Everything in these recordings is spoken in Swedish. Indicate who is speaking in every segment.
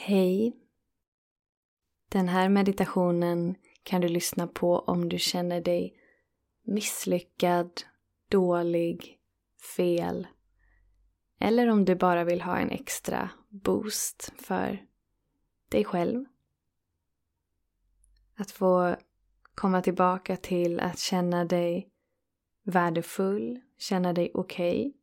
Speaker 1: Hej! Den här meditationen kan du lyssna på om du känner dig misslyckad, dålig, fel eller om du bara vill ha en extra boost för dig själv. Att få komma tillbaka till att känna dig värdefull, känna dig okej. Okay.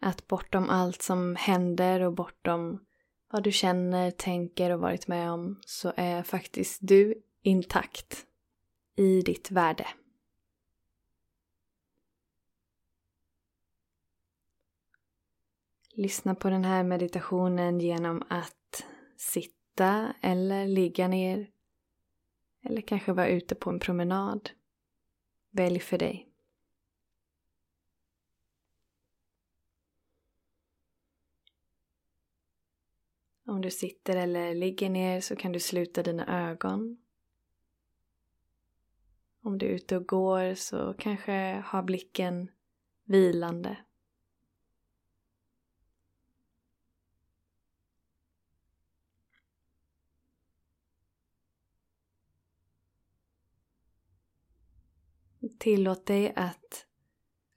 Speaker 1: Att bortom allt som händer och bortom vad du känner, tänker och varit med om så är faktiskt du intakt i ditt värde. Lyssna på den här meditationen genom att sitta eller ligga ner eller kanske vara ute på en promenad. Välj för dig. Om du sitter eller ligger ner så kan du sluta dina ögon. Om du är ute och går så kanske ha blicken vilande. Tillåt dig att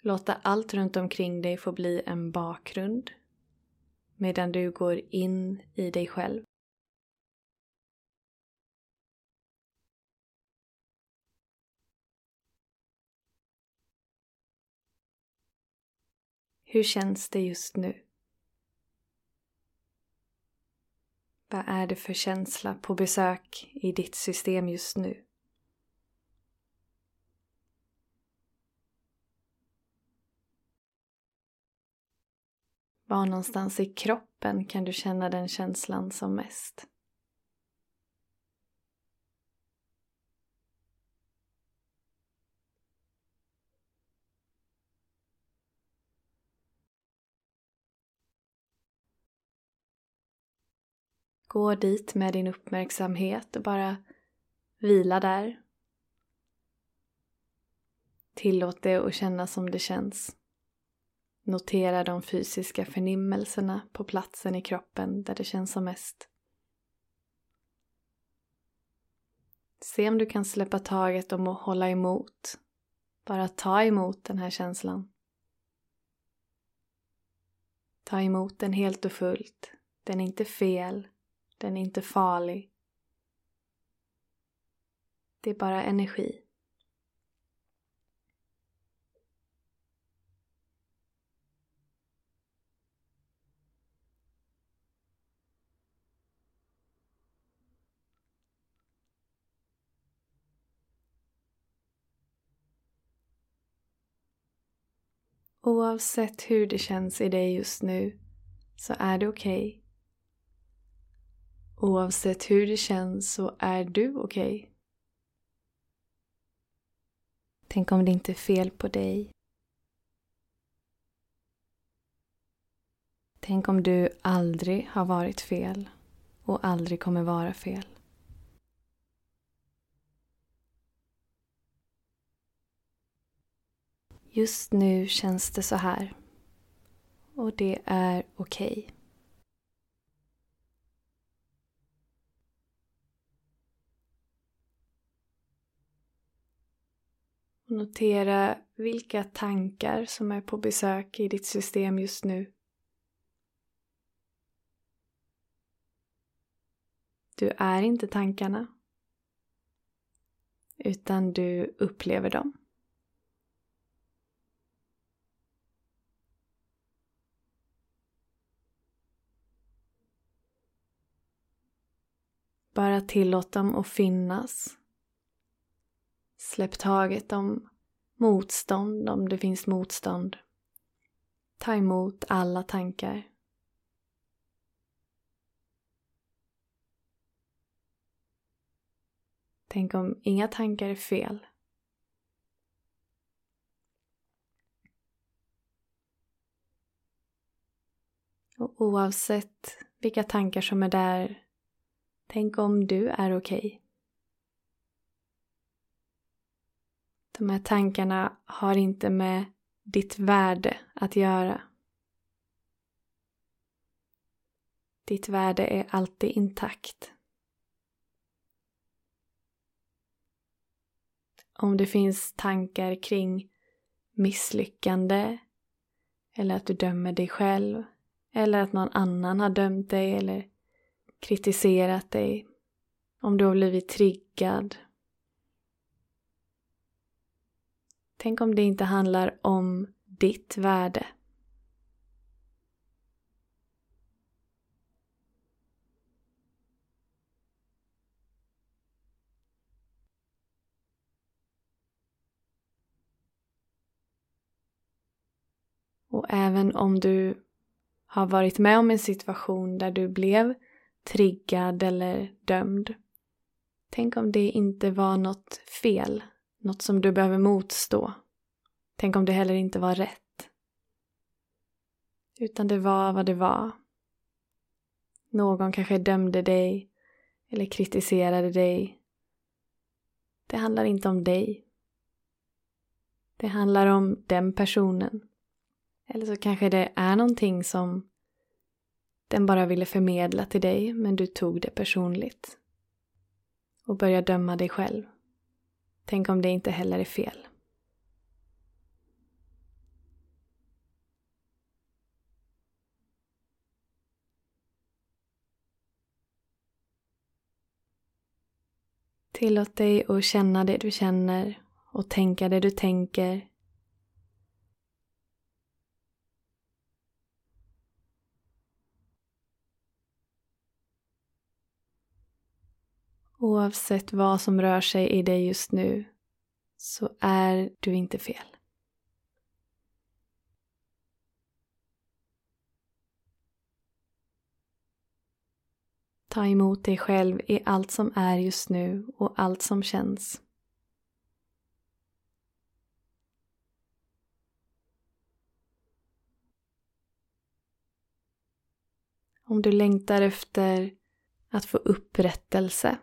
Speaker 1: låta allt runt omkring dig få bli en bakgrund medan du går in i dig själv. Hur känns det just nu? Vad är det för känsla på besök i ditt system just nu? Var någonstans i kroppen kan du känna den känslan som mest? Gå dit med din uppmärksamhet och bara vila där. Tillåt det att känna som det känns. Notera de fysiska förnimmelserna på platsen i kroppen där det känns som mest. Se om du kan släppa taget om att hålla emot. Bara ta emot den här känslan. Ta emot den helt och fullt. Den är inte fel. Den är inte farlig. Det är bara energi. Oavsett hur det känns i dig just nu så är det okej. Okay. Oavsett hur det känns så är du okej. Okay. Tänk om det inte är fel på dig. Tänk om du aldrig har varit fel och aldrig kommer vara fel. Just nu känns det så här. Och det är okej. Okay. Notera vilka tankar som är på besök i ditt system just nu. Du är inte tankarna, utan du upplever dem. Bara tillåt dem att finnas. Släpp taget om motstånd om det finns motstånd. Ta emot alla tankar. Tänk om inga tankar är fel. Och oavsett vilka tankar som är där Tänk om du är okej. Okay. De här tankarna har inte med ditt värde att göra. Ditt värde är alltid intakt. Om det finns tankar kring misslyckande eller att du dömer dig själv eller att någon annan har dömt dig eller kritiserat dig. Om du har blivit triggad. Tänk om det inte handlar om ditt värde. Och även om du har varit med om en situation där du blev triggad eller dömd. Tänk om det inte var något fel, något som du behöver motstå. Tänk om det heller inte var rätt. Utan det var vad det var. Någon kanske dömde dig eller kritiserade dig. Det handlar inte om dig. Det handlar om den personen. Eller så kanske det är någonting som den bara ville förmedla till dig men du tog det personligt. Och börja döma dig själv. Tänk om det inte heller är fel. Tillåt dig att känna det du känner och tänka det du tänker Oavsett vad som rör sig i dig just nu så är du inte fel. Ta emot dig själv i allt som är just nu och allt som känns. Om du längtar efter att få upprättelse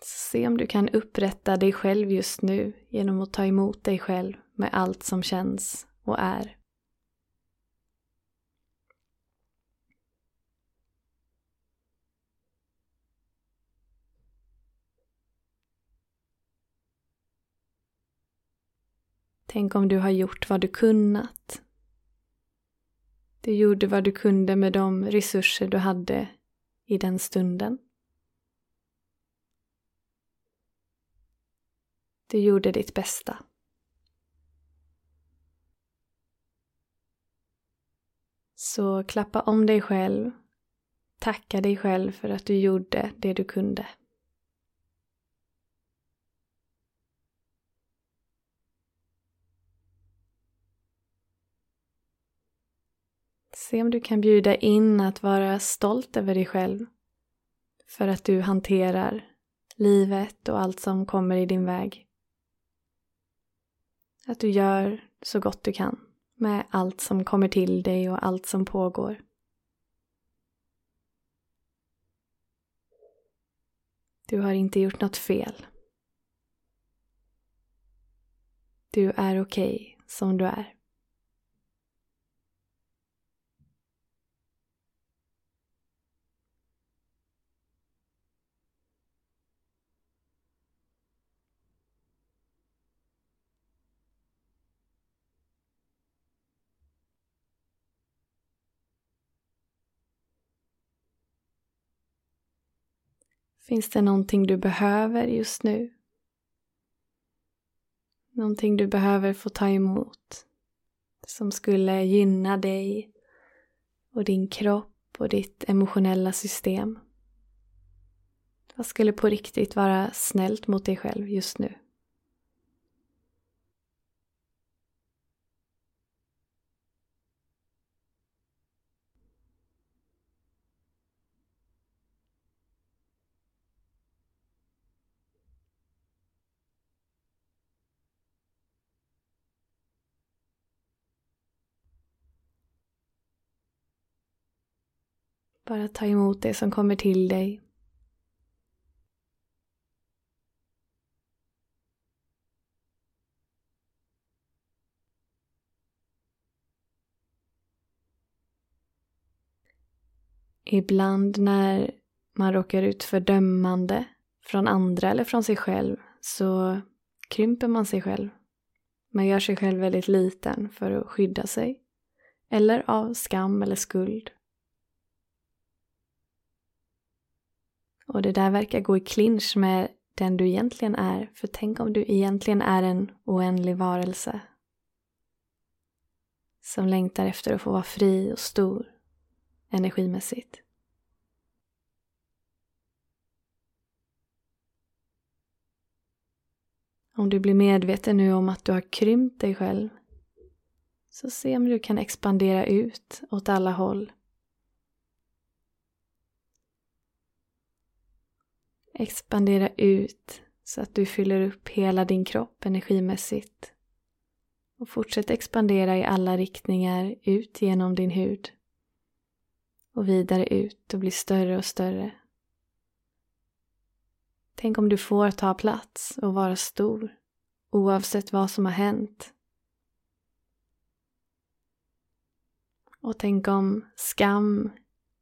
Speaker 1: Se om du kan upprätta dig själv just nu genom att ta emot dig själv med allt som känns och är. Tänk om du har gjort vad du kunnat. Du gjorde vad du kunde med de resurser du hade i den stunden. Du gjorde ditt bästa. Så klappa om dig själv. Tacka dig själv för att du gjorde det du kunde. Se om du kan bjuda in att vara stolt över dig själv för att du hanterar livet och allt som kommer i din väg. Att du gör så gott du kan med allt som kommer till dig och allt som pågår. Du har inte gjort något fel. Du är okej okay som du är. Finns det någonting du behöver just nu? Någonting du behöver få ta emot som skulle gynna dig och din kropp och ditt emotionella system? Vad skulle på riktigt vara snällt mot dig själv just nu? Bara ta emot det som kommer till dig. Ibland när man råkar ut för dömande från andra eller från sig själv så krymper man sig själv. Man gör sig själv väldigt liten för att skydda sig. Eller av skam eller skuld. Och det där verkar gå i clinch med den du egentligen är. För tänk om du egentligen är en oändlig varelse. Som längtar efter att få vara fri och stor energimässigt. Om du blir medveten nu om att du har krympt dig själv så se om du kan expandera ut åt alla håll. Expandera ut så att du fyller upp hela din kropp energimässigt. Och fortsätt expandera i alla riktningar ut genom din hud. Och vidare ut och bli större och större. Tänk om du får ta plats och vara stor oavsett vad som har hänt. Och tänk om skam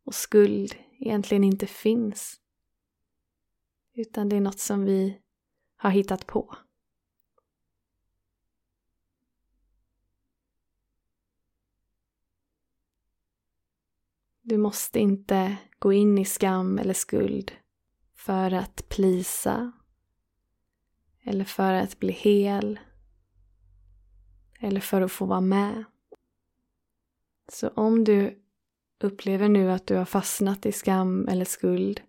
Speaker 1: och skuld egentligen inte finns. Utan det är något som vi har hittat på. Du måste inte gå in i skam eller skuld för att plisa eller för att bli hel eller för att få vara med. Så om du upplever nu att du har fastnat i skam eller skuld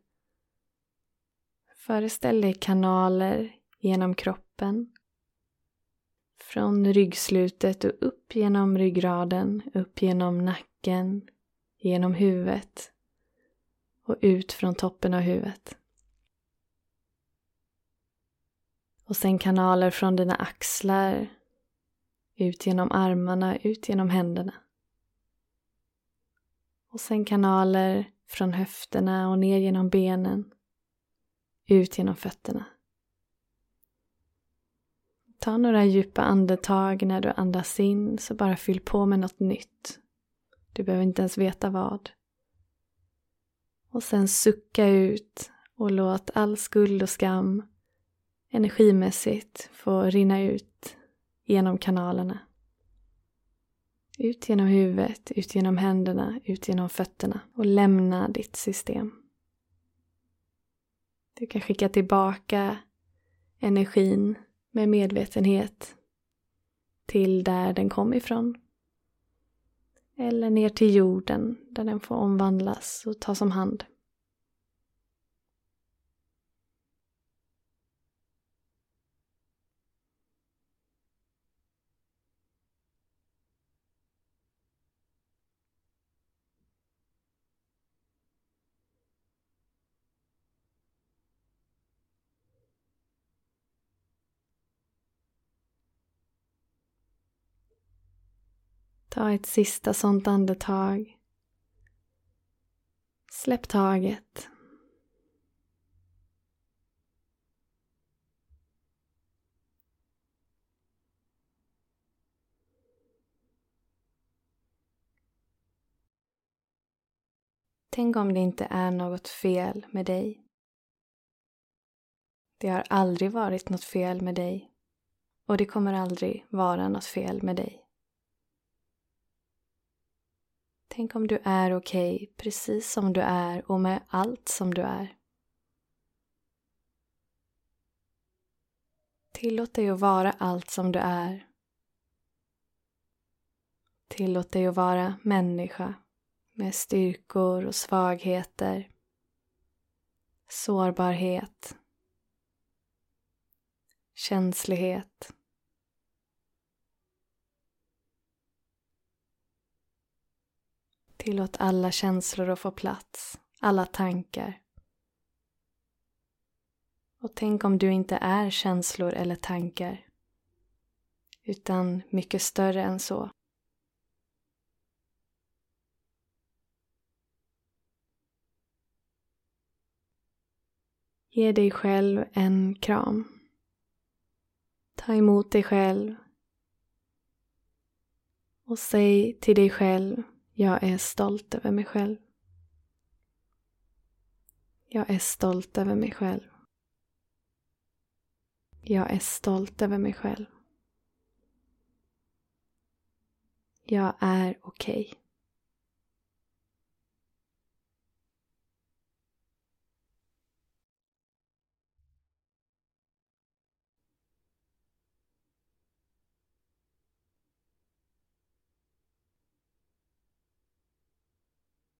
Speaker 1: föreställ dig kanaler genom kroppen från ryggslutet och upp genom ryggraden, upp genom nacken, genom huvudet och ut från toppen av huvudet. Och sen kanaler från dina axlar, ut genom armarna, ut genom händerna. Och sen kanaler från höfterna och ner genom benen, ut genom fötterna. Ta några djupa andetag när du andas in, så bara fyll på med något nytt. Du behöver inte ens veta vad. Och sen sucka ut och låt all skuld och skam energimässigt få rinna ut genom kanalerna. Ut genom huvudet, ut genom händerna, ut genom fötterna och lämna ditt system. Du kan skicka tillbaka energin med medvetenhet till där den kom ifrån. Eller ner till jorden där den får omvandlas och tas om hand. Ta ett sista sånt andetag. Släpp taget. Tänk om det inte är något fel med dig. Det har aldrig varit något fel med dig och det kommer aldrig vara något fel med dig. Tänk om du är okej okay, precis som du är och med allt som du är. Tillåt dig att vara allt som du är. Tillåt dig att vara människa med styrkor och svagheter, sårbarhet, känslighet Tillåt alla känslor att få plats, alla tankar. Och tänk om du inte är känslor eller tankar, utan mycket större än så. Ge dig själv en kram. Ta emot dig själv och säg till dig själv jag är stolt över mig själv. Jag är stolt över mig själv. Jag är stolt över mig själv. Jag är okej. Okay.